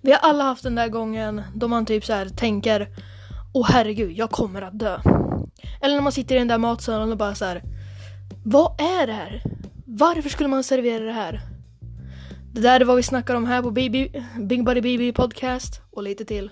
Vi har alla haft den där gången då man typ så här tänker Åh herregud, jag kommer att dö. Eller när man sitter i den där matsalen och bara så här. Vad är det här? Varför skulle man servera det här? Det där är vad vi snackar om här på BB, Big Buddy BB Podcast och lite till.